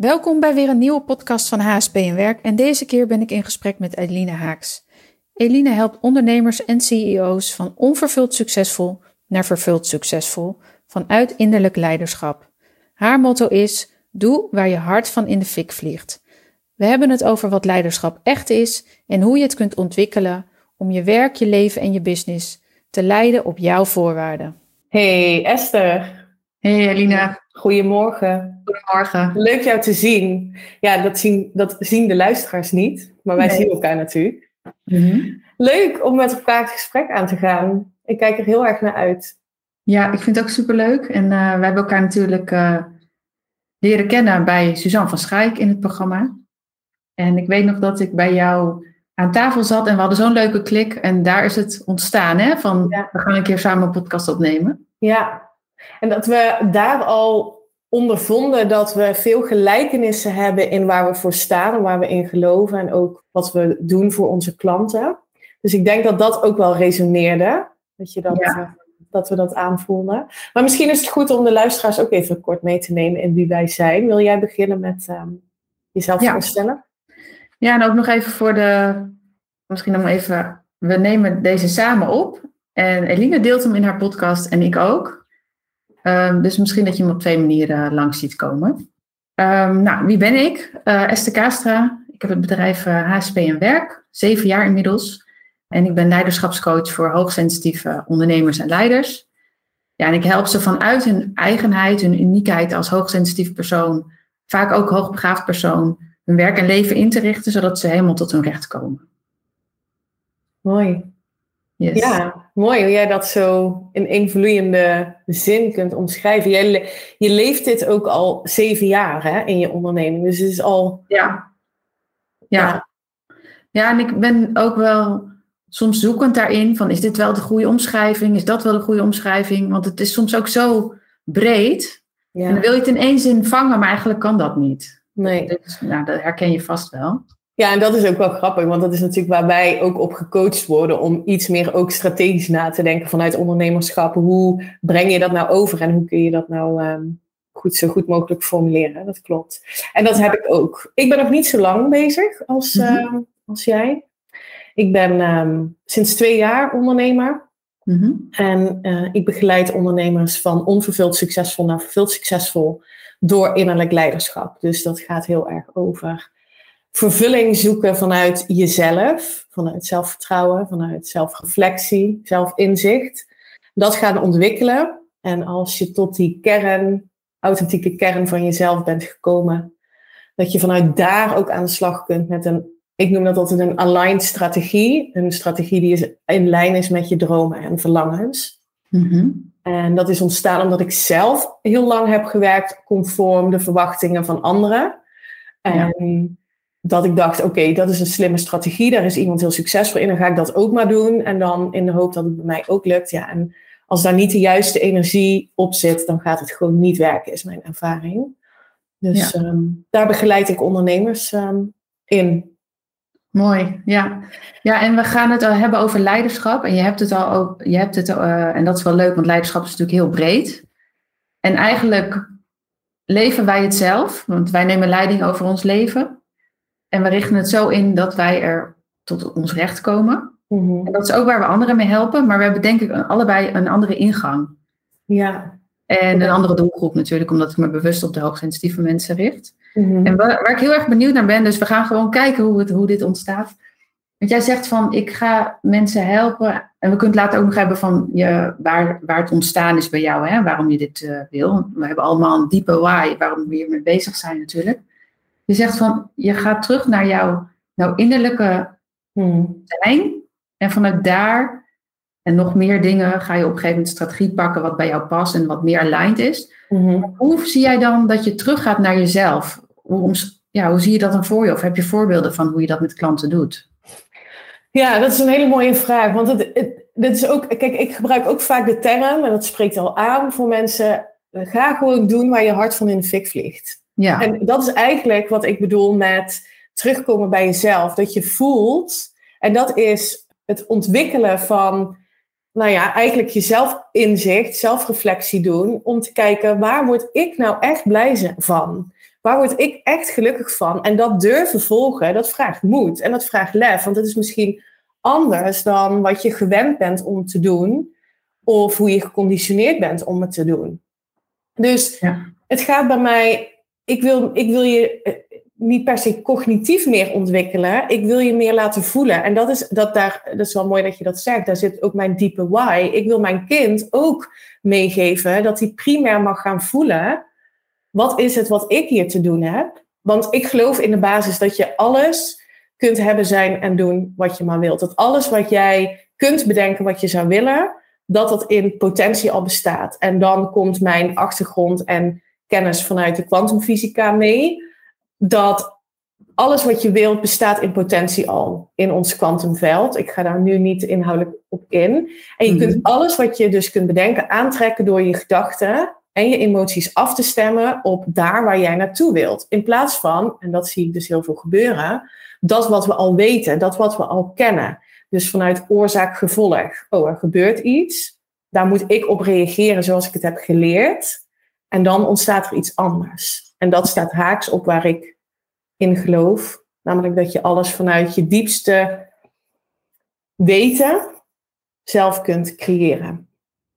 Welkom bij weer een nieuwe podcast van HSP en Werk en deze keer ben ik in gesprek met Eline Haaks. Eline helpt ondernemers en CEO's van onvervuld succesvol naar vervuld succesvol vanuit innerlijk leiderschap. Haar motto is: doe waar je hart van in de fik vliegt. We hebben het over wat leiderschap echt is en hoe je het kunt ontwikkelen om je werk, je leven en je business te leiden op jouw voorwaarden. Hey Esther. Hey Alina. Goedemorgen. Goedemorgen. Leuk jou te zien. Ja, dat zien, dat zien de luisteraars niet, maar wij zien elkaar natuurlijk. Mhm. Leuk om met elkaar het gesprek aan te gaan. Ik kijk er heel erg naar uit. Ja, ik vind het ook superleuk. En uh, we hebben elkaar natuurlijk uh, leren kennen bij Suzanne van Schaik in het programma. En ik weet nog dat ik bij jou aan tafel zat en we hadden zo'n leuke klik. En daar is het ontstaan, hè? Van Ja. we gaan een keer samen een podcast opnemen. Ja, en dat we daar al ondervonden dat we veel gelijkenissen hebben in waar we voor staan en waar we in geloven en ook wat we doen voor onze klanten. Dus ik denk dat dat ook wel resoneerde, dat, je dat, Ja. eh, dat we dat aanvoelden. Maar misschien is het goed om de luisteraars ook even kort mee te nemen in wie wij zijn. Wil jij beginnen met ehm, jezelf Ja. voorstellen? Ja, en ook nog even voor de. Misschien nog even. We nemen deze samen op. En Eline deelt hem in haar podcast en ik ook. Ehm, dus misschien dat je hem op twee manieren langs ziet komen. Ehm, nou, wie ben ik? Eh, Esther Kastra. Ik heb het bedrijf eh, HSP en Werk. Zeven jaar inmiddels. En ik ben leiderschapscoach voor hoogsensitieve ondernemers en leiders. Ja, en ik help ze vanuit hun eigenheid, hun uniekheid als hoogsensitief persoon. Vaak ook hoogbegaafd persoon hun werk en leven in te richten, zodat ze helemaal tot hun recht komen. Mooi. Yes. Ja, mooi hoe jij dat zo in één vloeiende zin kunt omschrijven. Jij le- je leeft dit ook al zeven jaar hè, in je onderneming. Dus het is al. Ja. Ja. ja, en ik ben ook wel soms zoekend daarin van is dit wel de goede omschrijving? Is dat wel de goede omschrijving? Want het is soms ook zo breed. En dan Ja, wil je het in één zin vangen, maar eigenlijk kan dat niet. nee. Dus, nou, dat herken je vast wel. Ja, en dat is ook wel grappig, want dat is natuurlijk waar wij ook op gecoacht worden om iets meer ook strategisch na te denken vanuit ondernemerschap. Hoe breng je dat nou over en hoe kun je dat nou ehm, goed, zo goed mogelijk formuleren? Dat klopt. En dat heb ik ook. Ik ben nog niet zo lang bezig als, Mhm. ehm, als jij. Ik ben ehm, sinds twee jaar ondernemer. Mhm. En eh, ik begeleid ondernemers van onvervuld succesvol naar vervuld succesvol door innerlijk leiderschap. Dus dat gaat heel erg over vervulling zoeken vanuit jezelf, vanuit zelfvertrouwen, vanuit zelfreflectie, zelfinzicht. Dat gaan ontwikkelen. En als je tot die kern, authentieke kern van jezelf bent gekomen, dat je vanuit daar ook aan de slag kunt met een, ik noem dat altijd een aligned strategie. Een strategie die is in lijn is met je dromen en verlangens. Mhm. En dat is ontstaan omdat ik zelf heel lang heb gewerkt conform de verwachtingen van anderen. En dat ik dacht, oké, dat is een slimme strategie. Daar is iemand heel succesvol in. Dan ga ik dat ook maar doen. En dan in de hoop dat het bij mij ook lukt. Ja, en als daar niet de juiste energie op zit, dan gaat het gewoon niet werken, is mijn ervaring. Dus ehm, daar begeleid ik ondernemers ehm, in. Mooi, ja. Ja, en we gaan het al hebben over leiderschap. En je hebt het al ook, je hebt het, eh, en dat is wel leuk, want leiderschap is natuurlijk heel breed. En eigenlijk leven wij het zelf, want wij nemen leiding over ons leven. En we richten het zo in dat wij er tot ons recht komen. Mhm. En dat is ook waar we anderen mee helpen, maar we hebben denk ik allebei een andere ingang. Ja. En een andere doelgroep natuurlijk, omdat ik me bewust op de hoogsensitieve mensen richt. Mhm. En waar, waar ik heel erg benieuwd naar ben, dus we gaan gewoon kijken hoe, het, hoe dit ontstaat. Want jij zegt van, ik ga mensen helpen. En we kunnen het later ook nog hebben van je, waar, waar het ontstaan is bij jou, hè, waarom je dit eh, wil. We hebben allemaal een diepe why, waarom we hiermee bezig zijn natuurlijk. Je zegt van, je gaat terug naar jouw, jouw innerlijke Mhm. zijn. En vanuit daar en nog meer dingen ga je op een gegeven moment strategie pakken wat bij jou past en wat meer aligned is. Mhm. Hoe zie jij dan dat je teruggaat naar jezelf? Hoe, ja, hoe zie je dat dan voor je? Of heb je voorbeelden van hoe je dat met klanten doet? Ja, dat is een hele mooie vraag. Want het, het, dit is ook, kijk, ik gebruik ook vaak de term, en dat spreekt al aan voor mensen. eh, Ga gewoon doen waar je hart van in de fik vliegt. Ja, En dat is eigenlijk wat ik bedoel met terugkomen bij jezelf. Dat je voelt, en dat is het ontwikkelen van, nou ja, eigenlijk jezelf inzicht, zelfreflectie doen. Om te kijken, waar word ik nou echt blij van? waar word ik echt gelukkig van? En dat durven volgen, dat vraagt moed en dat vraagt lef. Want het is misschien anders dan wat je gewend bent om te doen. Of hoe je geconditioneerd bent om het te doen. Dus ja. het gaat bij mij, ik wil, ik wil je eh, niet per se cognitief meer ontwikkelen. Ik wil je meer laten voelen. En dat is, dat daar, dat is wel mooi dat je dat zegt. Daar zit ook mijn diepe why. Ik wil mijn kind ook meegeven dat hij primair mag gaan voelen. Wat is het wat ik hier te doen heb? Want ik geloof in de basis dat je alles kunt hebben, zijn en doen wat je maar wilt. Dat alles wat jij kunt bedenken wat je zou willen, dat dat in potentie al bestaat. En dan komt mijn achtergrond en kennis vanuit de kwantumfysica mee. Dat alles wat je wilt bestaat in potentie al in ons kwantumveld. Ik ga daar nu niet inhoudelijk op in. En je kunt mhm. alles wat je dus kunt bedenken aantrekken door je gedachten en je emoties af te stemmen op daar waar jij naartoe wilt. In plaats van, en dat zie ik dus heel veel gebeuren, dat wat we al weten, dat wat we al kennen. Dus vanuit oorzaak-gevolg. Oh, er gebeurt iets. Daar moet ik op reageren zoals ik het heb geleerd. En dan ontstaat er iets anders. En dat staat haaks op waar ik in geloof. Namelijk dat je alles vanuit je diepste weten zelf kunt creëren.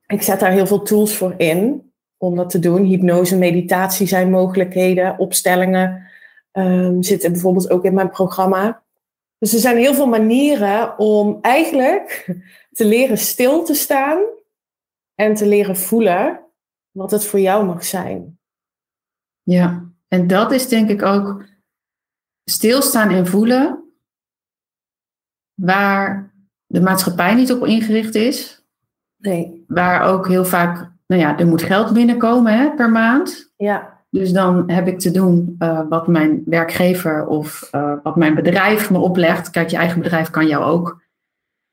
Ik zet daar heel veel tools voor in om dat te doen. Hypnose, meditatie zijn mogelijkheden, opstellingen um, zitten bijvoorbeeld ook in mijn programma. Dus er zijn heel veel manieren om eigenlijk te leren stil te staan en te leren voelen wat het voor jou mag zijn. Ja, en dat is denk ik ook stilstaan en voelen waar de maatschappij niet op ingericht is. Nee. Waar ook heel vaak, nou ja, er moet geld binnenkomen hè, per maand. Ja. Dus dan heb ik te doen uh, wat mijn werkgever of uh, wat mijn bedrijf me oplegt. Kijk, je eigen bedrijf kan jou ook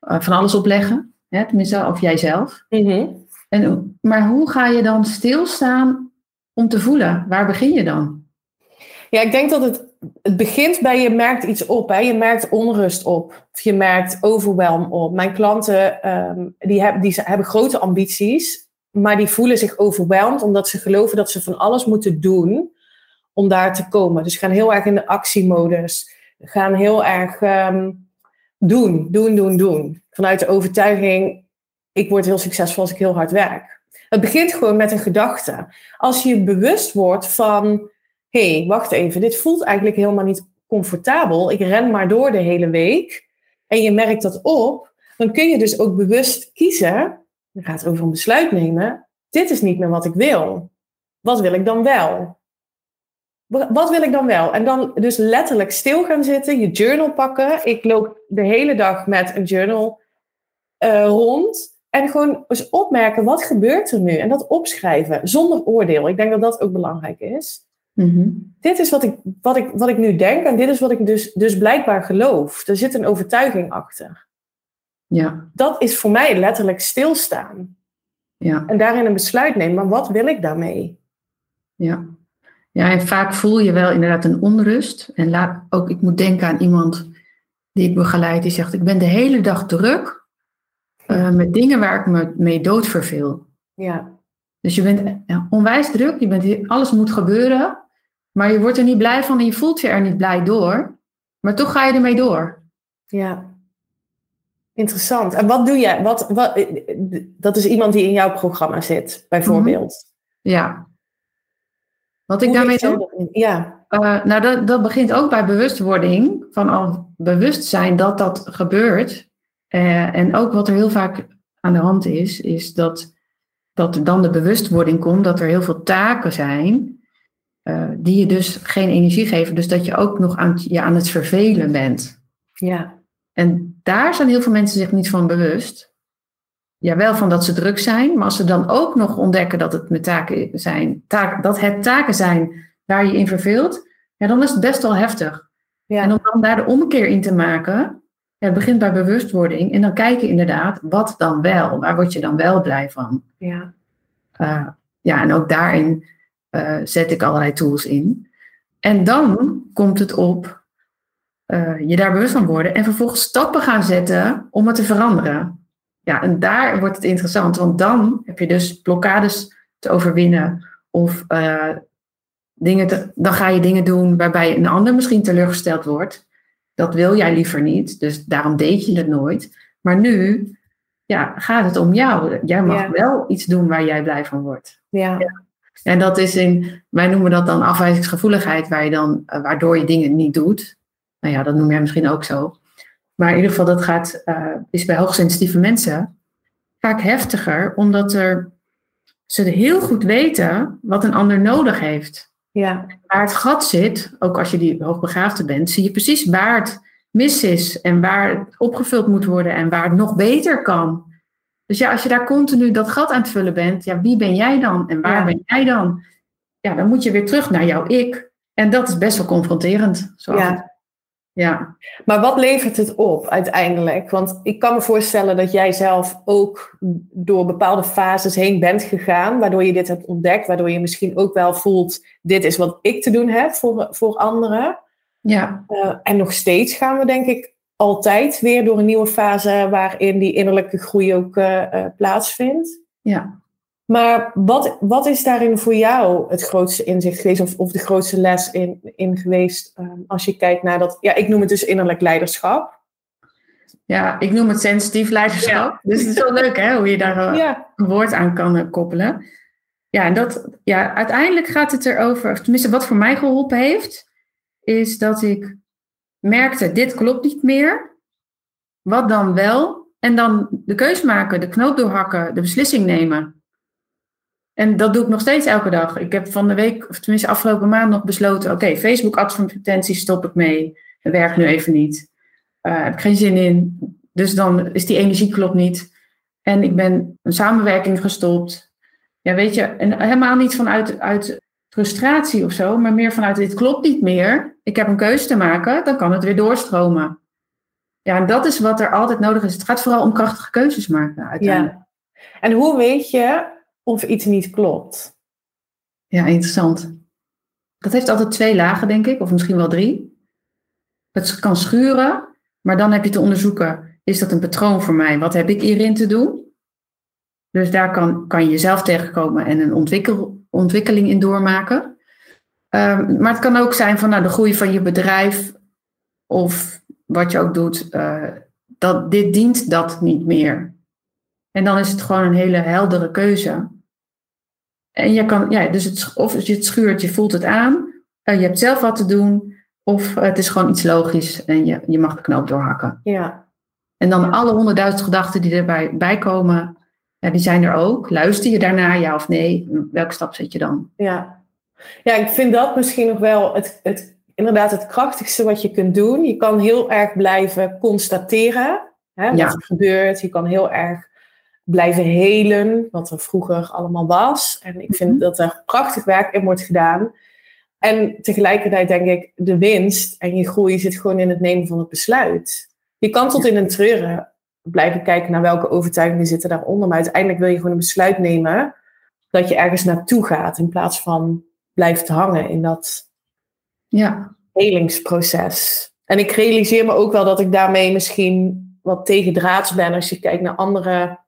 uh, van alles opleggen. Hè, tenminste, of jijzelf. Mm -hmm. En, maar hoe ga je dan stilstaan om te voelen? Waar begin je dan? Ja, ik denk dat het, het begint bij je merkt iets op. Hè? Je merkt onrust op. Of je merkt overwhelm op. Mijn klanten um, die, heb, die hebben grote ambities maar die voelen zich overweldigd omdat ze geloven dat ze van alles moeten doen om daar te komen. Dus gaan heel erg in de actiemodus. Gaan heel erg um, doen, doen, doen, doen. Vanuit de overtuiging, ik word heel succesvol als ik heel hard werk. Het begint gewoon met een gedachte. Als je bewust wordt van, hé, hey, wacht even, dit voelt eigenlijk helemaal niet comfortabel. Ik ren maar door de hele week. En je merkt dat op, dan kun je dus ook bewust kiezen dan gaat het over een besluit nemen. Dit is niet meer wat ik wil. Wat wil ik dan wel? Wat wil ik dan wel? En dan dus letterlijk stil gaan zitten, je journal pakken. Ik loop de hele dag met een journal uh, rond. En gewoon eens opmerken, wat gebeurt er nu? En dat opschrijven, zonder oordeel. Ik denk dat dat ook belangrijk is. Mm-hmm. Dit is wat ik, wat, ik, wat ik nu denk en dit is wat ik dus, dus blijkbaar geloof. Er zit een overtuiging achter. Ja. Dat is voor mij letterlijk stilstaan. Ja. En daarin een besluit nemen, maar wat wil ik daarmee? Ja. Ja, en vaak voel je wel inderdaad een onrust. En laat ook, ik moet denken aan iemand die ik begeleid, die zegt: Ik ben de hele dag druk uh, met dingen waar ik me mee doodverveel. Ja. Dus je bent onwijs druk, je bent, alles moet gebeuren, maar je wordt er niet blij van en je voelt je er niet blij door. Maar toch ga je ermee door. Ja. Interessant. En wat doe jij? Wat, wat, dat is iemand die in jouw programma zit, bijvoorbeeld. Mhm. Ja. Wat ik daarmee doe? Ja. Uh, nou, dat, dat begint ook bij bewustwording. Van al bewust zijn dat dat gebeurt. Uh, en ook wat er heel vaak aan de hand is, is dat, dat er dan de bewustwording komt dat er heel veel taken zijn. Uh, die je dus geen energie geven. Dus dat je ook nog aan, je aan het vervelen bent. Ja. En daar zijn heel veel mensen zich niet van bewust. Ja, wel van dat ze druk zijn, maar als ze dan ook nog ontdekken dat het met taken zijn, taak, dat het taken zijn waar je in verveelt, ja, dan is het best wel heftig. Ja. En om dan daar de omkeer in te maken, het begint bij bewustwording en dan kijken inderdaad, wat dan wel? Waar word je dan wel blij van? Ja, uh, ja en ook daarin uh, zet ik allerlei tools in. En dan komt het op uh, je daar bewust van worden en vervolgens stappen gaan zetten om het te veranderen. Ja, en daar wordt het interessant, want dan heb je dus blokkades te overwinnen of dingen te- dan ga je dingen doen waarbij een ander misschien teleurgesteld wordt. Dat wil jij liever niet, dus daarom deed je het nooit. Maar nu ja, gaat het om jou. Jij mag Ja. wel iets doen waar jij blij van wordt. Ja. En dat is in, wij noemen dat dan afwijzingsgevoeligheid, waar je dan, eh, waardoor je dingen niet doet. Nou ja, dat noem jij misschien ook zo. Maar in ieder geval, dat gaat, eh, is bij hoogsensitieve mensen vaak heftiger, omdat er, ze heel goed weten wat een ander nodig heeft. Ja. Waar het gat zit, ook als je die hoogbegaafde bent, zie je precies waar het mis is en waar het opgevuld moet worden en waar het nog beter kan. Dus ja, als je daar continu dat gat aan het vullen bent, ja, wie ben jij dan en waar Ja. ben jij dan? Ja, dan moet je weer terug naar jouw ik. En dat is best wel confronterend. Zo Ja. Ja. Maar wat levert het op uiteindelijk? Want ik kan me voorstellen dat jij zelf ook door bepaalde fases heen bent gegaan, waardoor je dit hebt ontdekt, waardoor je misschien ook wel voelt, dit is wat ik te doen heb voor, voor anderen. Ja. Eh, en nog steeds gaan we denk ik altijd weer door een nieuwe fase waarin die innerlijke groei ook eh, plaatsvindt. ja. Maar wat, wat is daarin voor jou het grootste inzicht geweest of, of de grootste les in, in geweest ehm, als je kijkt naar dat, ja, ik noem het dus innerlijk leiderschap. Ja, ik noem het sensitief leiderschap. Dus het is wel leuk hè, hoe je daar eh, Ja, een woord aan kan eh, koppelen. Ja, en dat, ja, uiteindelijk gaat het erover, of tenminste wat voor mij geholpen heeft, is dat ik merkte, dit klopt niet meer. Wat dan wel? En dan de keus maken, de knoop doorhakken, de beslissing nemen. En dat doe ik nog steeds elke dag. Ik heb van de week, of tenminste afgelopen maand nog besloten, oké, Facebook advertenties stop ik mee. Dat werkt nu even niet. Eh heb ik geen zin in. Dus dan is die energie klopt niet. En ik ben een samenwerking gestopt. Ja, weet je, en helemaal niet vanuit uit frustratie of zo, maar meer vanuit dit klopt niet meer. Ik heb een keuze te maken, dan kan het weer doorstromen. Ja, en dat is wat er altijd nodig is. Het gaat vooral om krachtige keuzes maken uiteindelijk. ja. En hoe weet je of iets niet klopt? Ja, interessant. Dat heeft altijd twee lagen, denk ik, of misschien wel drie. Het kan schuren, maar dan heb je te onderzoeken: is dat een patroon voor mij? Wat heb ik hierin te doen? Dus daar kan, kan je jezelf tegenkomen en een ontwikkel, ontwikkeling in doormaken. Ehm, maar het kan ook zijn van nou, de groei van je bedrijf of wat je ook doet, eh, dat dit dient dat niet meer. En dan is het gewoon een hele heldere keuze. En je kan, ja, dus het, of je het schuurt, je voelt het aan, eh, je hebt zelf wat te doen, of het is gewoon iets logisch en je, je mag de knoop doorhakken. Ja, En dan Ja. alle honderdduizend gedachten die erbij bij komen, ja, die zijn er ook. Luister je daarnaar, ja of nee? Welke stap zet je dan? ja. Ja, ik vind dat misschien nog wel het, het, inderdaad het krachtigste wat je kunt doen. Je kan heel erg blijven constateren hè, wat Ja. er gebeurt. Je kan heel erg blijven helen, wat er vroeger allemaal was. En ik vind Mhm. dat er prachtig werk in wordt gedaan. En tegelijkertijd denk ik, de winst en je groei zit gewoon in het nemen van het besluit. Je kan tot in een treuren blijven kijken naar welke overtuigingen zitten daaronder. Maar uiteindelijk wil je gewoon een besluit nemen dat je ergens naartoe gaat. In plaats van blijft hangen in dat Ja, helingsproces. En ik realiseer me ook wel dat ik daarmee misschien wat tegendraads ben als je kijkt naar andere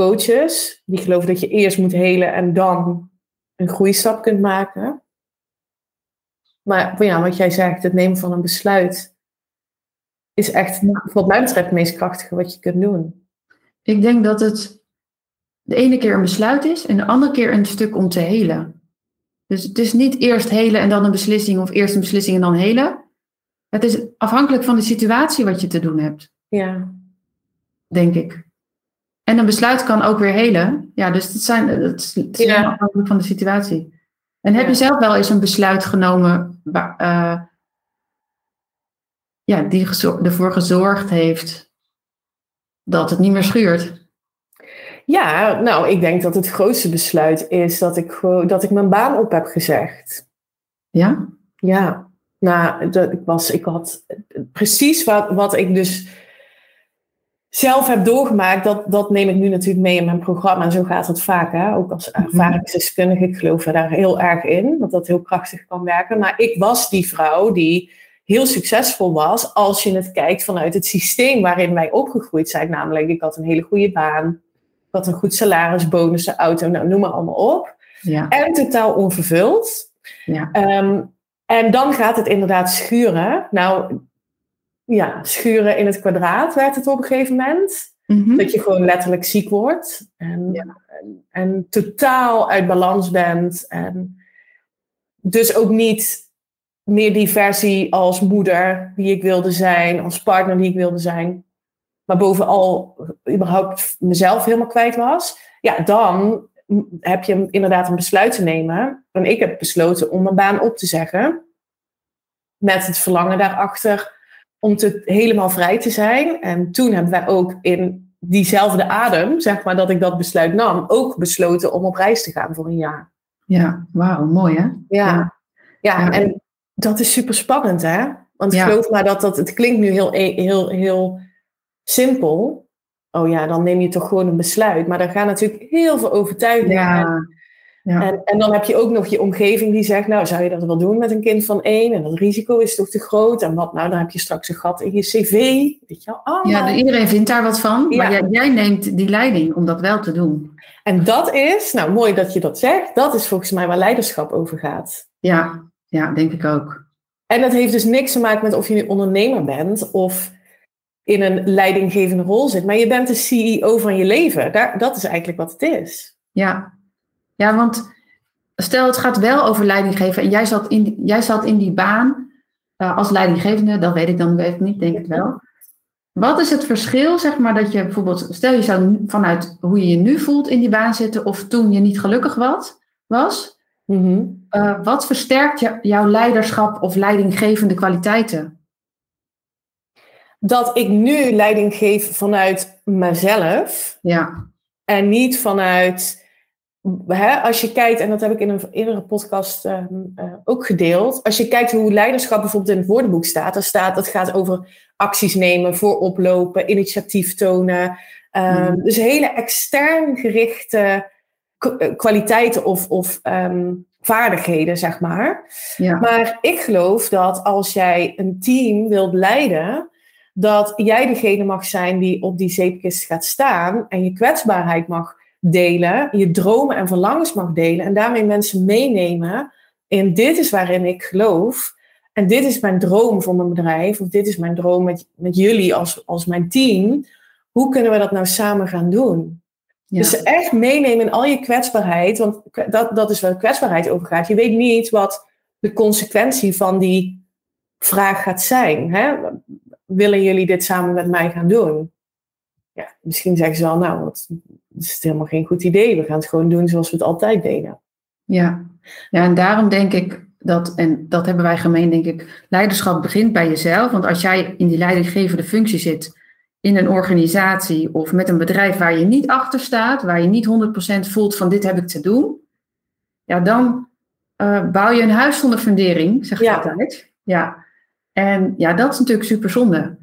coaches. Die geloven dat je eerst moet helen en dan een groeistap kunt maken. Maar ja, wat jij zegt, het nemen van een besluit is echt, wat mij betreft, het meest krachtige wat je kunt doen. ik denk dat het de ene keer een besluit is en de andere keer een stuk om te helen. Dus het is niet eerst helen en dan een beslissing of eerst een beslissing en dan helen. Het is afhankelijk van de situatie wat je te doen hebt. Ja, denk ik. En een besluit kan ook weer helen. Ja, dus het, zijn, het is Ja. afhankelijk van de situatie. En heb je zelf wel eens een besluit genomen eh, ja, die ervoor gezorgd heeft dat het niet meer schuurt? Ja, nou, ik denk dat het grootste besluit is dat ik, dat ik mijn baan op heb gezegd. Ja? Ja, nou, dat, ik, was, ik had precies wat, wat ik dus zelf heb doorgemaakt, dat, dat neem ik nu natuurlijk mee in mijn programma. En zo gaat het vaak, hè? ook als ervaringsdeskundige. Ik geloof er daar heel erg in, dat dat heel krachtig kan werken. Maar ik was die vrouw die heel succesvol was als je het kijkt vanuit het systeem waarin wij opgegroeid zijn. Namelijk, ik had een hele goede baan, ik had een goed salaris, bonussen, auto, nou, noem maar allemaal op. Ja. En totaal onvervuld. Ja. Ehm, en dan gaat het inderdaad schuren. Nou, ja, schuren in het kwadraat werd het op een gegeven moment. Mhm. Dat je gewoon letterlijk ziek wordt. En, Ja. en, en totaal uit balans bent. En dus ook niet meer die versie als moeder die ik wilde zijn, als partner die ik wilde zijn. Maar bovenal überhaupt mezelf helemaal kwijt was. Ja, dan heb je inderdaad een besluit te nemen. En ik heb besloten om mijn baan op te zeggen. Met het verlangen daarachter om te, helemaal vrij te zijn. En toen hebben wij ook in diezelfde adem, zeg maar, dat ik dat besluit nam, ook besloten om op reis te gaan voor een jaar. Ja, wauw, mooi hè? Ja, Ja. ja. Ja. en dat is super spannend, hè? Want Ja. geloof maar dat dat, het klinkt nu heel, e- heel, heel simpel. Oh ja, dan neem je toch gewoon een besluit. Maar daar gaan natuurlijk heel veel overtuigingen. En, Ja, en, en dan heb je ook nog je omgeving die zegt, nou zou je dat wel doen met een kind van één? En dat risico is toch te groot? En wat nou, dan heb je straks een gat in je cv. Weet je wel? allemaal. ja, iedereen vindt daar wat van, maar jij, jij neemt die leiding om dat wel te doen. En dat is, nou mooi dat je dat zegt, dat is volgens mij waar leiderschap over gaat. Ja, ja, denk ik ook. En dat heeft dus niks te maken met of je nu ondernemer bent of in een leidinggevende rol zit. Maar je bent de CEO van je leven. Daar, dat is eigenlijk wat het is. Ja. Ja, want stel het gaat wel over leiding geven en jij zat in, die- jij zat in die baan eh, als leidinggevende, dat weet ik dan even niet, denk ik wel. Wat is het verschil, zeg maar, dat je bijvoorbeeld, stel je zou nu- vanuit hoe je je nu voelt in die baan zitten of toen je niet gelukkig was, was eh, wat versterkt jouw leiderschap of leidinggevende kwaliteiten? Dat ik nu leiding geef vanuit mezelf Ja, en niet vanuit. Hè, als je kijkt, en dat heb ik in een eerdere podcast ehm, eh, ook gedeeld. Als je kijkt hoe leiderschap bijvoorbeeld in het woordenboek staat, dan staat dat gaat over acties nemen, vooroplopen, initiatief tonen. Mhm. Dus hele extern gerichte eh, kwaliteiten of, of ehm, vaardigheden, zeg maar. ja, Maar ik geloof dat als jij een team wilt leiden, dat jij degene mag zijn die op die zeepkist gaat staan en je kwetsbaarheid mag delen, je dromen en verlangens mag delen en daarmee mensen meenemen in dit is waarin ik geloof en dit is mijn droom voor mijn bedrijf of dit is mijn droom met, met jullie als, als mijn team. Hoe kunnen we dat nou samen gaan doen? ja. Dus echt meenemen in al je kwetsbaarheid, want dat, dat is waar kwetsbaarheid over gaat. Je weet niet wat de consequentie van die vraag gaat zijn. Hè? Willen jullie dit samen met mij gaan doen? Ja, misschien zeggen ze wel, nou, dat is helemaal geen goed idee. We gaan het gewoon doen zoals we het altijd deden. Ja. ja, en daarom denk ik dat, en dat hebben wij gemeen, denk ik, leiderschap begint bij jezelf. Want als jij in die leidinggevende functie zit in een organisatie of met een bedrijf waar je niet achter staat, waar je niet 100% voelt van dit heb ik te doen, ja, dan eh, bouw je een huis zonder fundering, zeg ik Ja. altijd. Ja. En ja, dat is natuurlijk super zonde.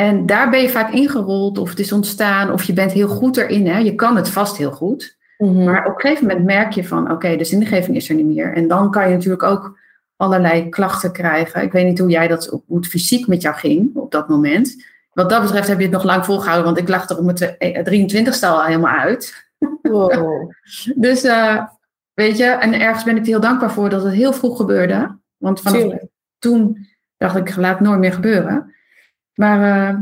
En daar ben je vaak ingerold, of het is ontstaan, of je bent heel goed erin. Hè? Je kan het vast heel goed. Maar op een gegeven moment merk je van, oké, de zingeving is er niet meer. En dan kan je natuurlijk ook allerlei klachten krijgen. Ik weet niet hoe jij dat, hoe het fysiek met jou ging op dat moment. Wat dat betreft heb je het nog lang volgehouden, want ik lag er op mijn 23ste al helemaal uit. Wow. Dus eh, weet je, en ergens ben ik er heel dankbaar voor dat het heel vroeg gebeurde. Want vanaf Tuurlijk. toen dacht ik, laat het nooit meer gebeuren. Maar eh,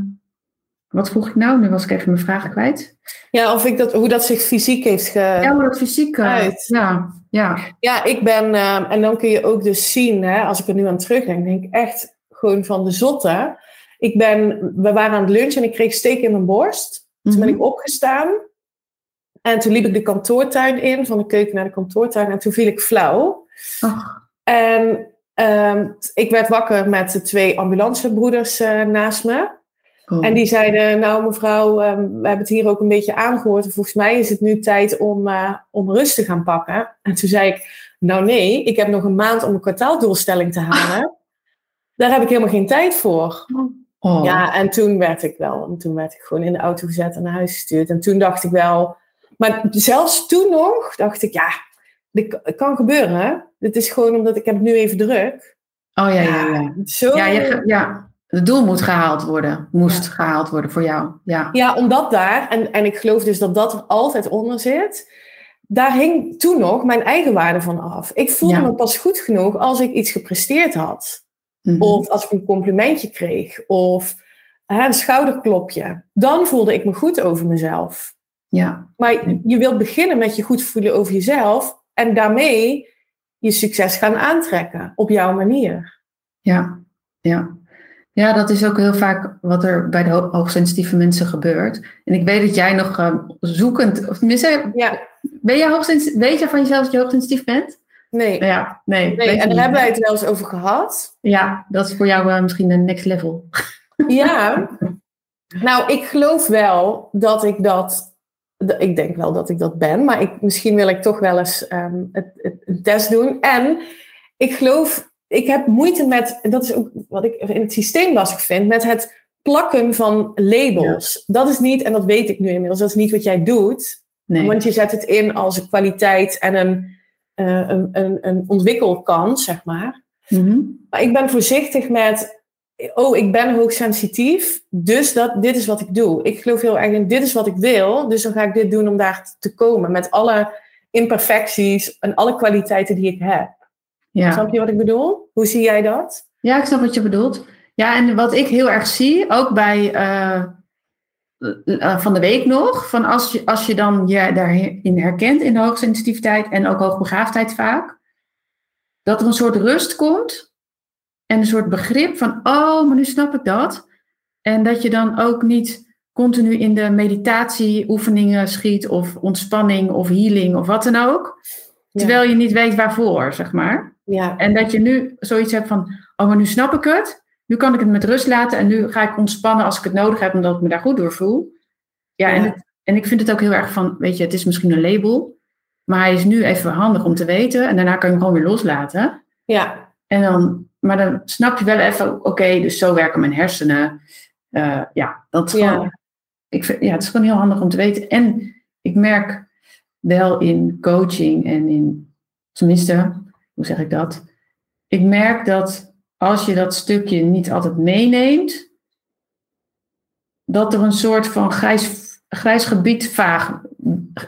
wat vroeg ik nou? Nu was ik even mijn vraag kwijt. Ja, of ik dat, hoe dat zich fysiek heeft ge... Ja, hoe dat fysiek... eh, uit. Ja, ja. Ja, ik ben, ehm, en dan kun je ook dus zien, hè, als ik er nu aan terugdenk, denk ik echt gewoon van de zotte. Ik ben, we waren aan het lunchen en ik kreeg steek in mijn borst. Toen ben Mhm. ik opgestaan. En toen liep ik de kantoortuin in, van de keuken naar de kantoortuin. En toen viel ik flauw. En ehm, ik werd wakker met de twee ambulancebroeders eh, naast me. cool. En die zeiden, nou mevrouw, ehm, we hebben het hier ook een beetje aangehoord. En volgens mij is het nu tijd om, eh, om rust te gaan pakken. En toen zei ik, nou nee, ik heb nog een maand om een kwartaaldoelstelling te halen. Daar heb ik helemaal geen tijd voor. Oh. Ja, en toen werd ik wel, en toen werd ik gewoon in de auto gezet en naar huis gestuurd. En toen dacht ik wel, maar zelfs toen nog dacht ik, ja, dit kan- gebeuren. Hè? Dit is gewoon omdat ik heb het nu even druk. Oh ja, ja, ja. Zo, Ja, je, ja, het doel moet gehaald worden. Moest gehaald worden voor jou. Ja. Ja, omdat daar, en, en ik geloof dus dat dat er altijd onder zit, daar hing toen nog mijn eigen waarde van af. Ik voelde me pas goed genoeg als ik iets gepresteerd had. Mhm. Of als ik een complimentje kreeg. Of hè, een schouderklopje. Dan voelde ik me goed over mezelf. Ja. Maar je wilt beginnen met je goed voelen over jezelf. En daarmee je succes gaan aantrekken op jouw manier. Ja, ja. Ja, dat is ook heel vaak wat er bij de hoogsensitieve mensen gebeurt. En ik weet dat jij nog uh, zoekend, of tenminste, ja. ben jij hoogsensitief, weet je van jezelf dat je hoogsensitief bent? Nee. Ja, nee. nee en daar hebben wij het wel eens over gehad. Ja, dat is voor jou uh, misschien een next level. Ja. nou, ik geloof wel dat ik dat ik denk wel dat ik dat ben, maar ik, misschien wil ik toch wel eens um, het, het, een test doen. En ik geloof, ik heb moeite met, dat is ook wat ik in het systeem lastig vind, met het plakken van labels. Dat is niet, en dat weet ik nu inmiddels, dat is niet wat jij doet. Nee. Want je zet het in als een kwaliteit en een, uh, een, een, een ontwikkelkans, zeg maar. Mm Maar ik ben voorzichtig met oh, ik ben hoogsensitief, dus dat, dit is wat ik doe. Ik geloof heel erg in, dit is wat ik wil, dus dan ga ik dit doen om daar te komen. Met alle imperfecties en alle kwaliteiten die ik heb. Ja. Snap je wat ik bedoel? Hoe zie jij dat? Ja, ik snap wat je bedoelt. Ja, en wat ik heel erg zie, ook bij uh, van de week nog, van als je, als je dan je daarin herkent in de hoogsensitiviteit en ook hoogbegaafdheid vaak, dat er een soort rust komt en een soort begrip van, oh, maar nu snap ik dat. En dat je dan ook niet continu in de meditatieoefeningen schiet of ontspanning of healing of wat dan ook. Terwijl je niet weet waarvoor, zeg maar. Ja. En dat je nu zoiets hebt van, oh, maar nu snap ik het. Nu kan ik het met rust laten en nu ga ik ontspannen als ik het nodig heb, omdat ik me daar goed door voel. Ja, En, en ik vind het ook heel erg van, weet je, het is misschien een label, maar hij is nu even handig om te weten en daarna kan je hem gewoon weer loslaten. Ja. En dan maar dan snap je wel even, oké, dus zo werken mijn hersenen. Uh, ja, dat is gewoon, Ik vind, ja, het is gewoon heel handig om te weten. En ik merk wel in coaching en in, tenminste, hoe zeg ik dat? Ik merk dat als je dat stukje niet altijd meeneemt, dat er een soort van grijs, grijs gebied vaag,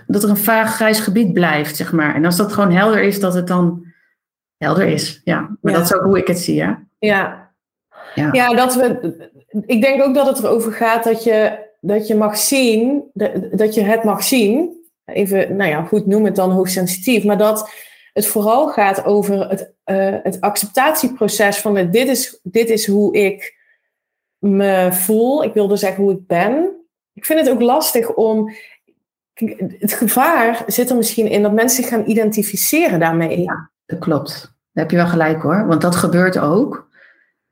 dat er een vaag grijs gebied blijft, zeg maar. En als dat gewoon helder is, dat het dan helder is. Ja, maar dat is ook hoe ik het zie. Ja. Ja. Ja. ja, dat we. Ik denk ook dat het erover gaat dat je, dat je mag zien, dat je het mag zien. Even, nou ja, goed, noem het dan hoogsensitief. Maar dat het vooral gaat over het, uh, het acceptatieproces van het, dit, is, dit is hoe ik me voel. Ik wilde zeggen hoe ik ben. Ik vind het ook lastig om. Het gevaar zit er misschien in dat mensen zich gaan identificeren daarmee. Ja dat klopt. Daar heb je wel gelijk hoor, want dat gebeurt ook.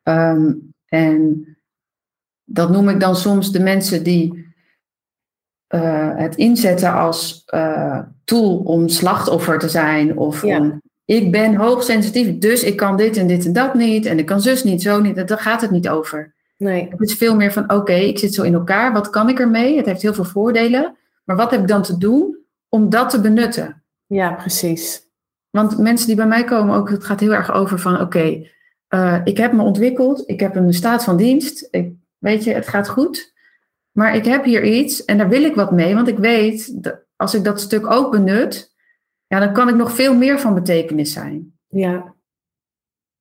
Ehm, en dat noem ik dan soms de mensen die uh, het inzetten als uh, tool om slachtoffer te zijn. Of om, ik ben hoogsensitief, dus ik kan dit en dit en dat niet. En ik kan zus niet, zo niet. Daar gaat het niet over. Nee. Het is veel meer van, oké, ik zit zo in elkaar. Wat kan ik ermee? Het heeft heel veel voordelen. Maar wat heb ik dan te doen om dat te benutten? Ja, precies. Want mensen die bij mij komen, ook, het gaat heel erg over van oké, eh, ik heb me ontwikkeld, ik heb een staat van dienst, ik, weet je, het gaat goed. Maar ik heb hier iets en daar wil ik wat mee, want ik weet dat als ik dat stuk ook benut, ja, dan kan ik nog veel meer van betekenis zijn. Ja.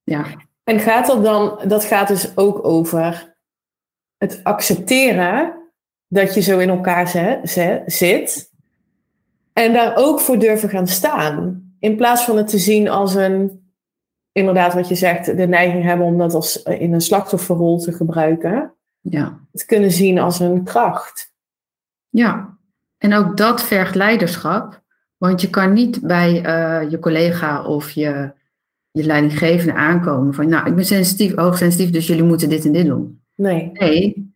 Ja. En gaat dat dan, dat gaat dus ook over het accepteren dat je zo in elkaar zit en daar ook voor durven gaan staan in plaats van het te zien als een, inderdaad wat je zegt, de neiging hebben om dat als eh, in een slachtofferrol te gebruiken. Ja. Het kunnen zien als een kracht. Ja, en ook dat vergt leiderschap. Want je kan niet bij uh, je collega of je, je leidinggevende aankomen van, nou, ik ben sensitief, hoogsensitief, dus jullie moeten dit en dit doen. Nee. Nee,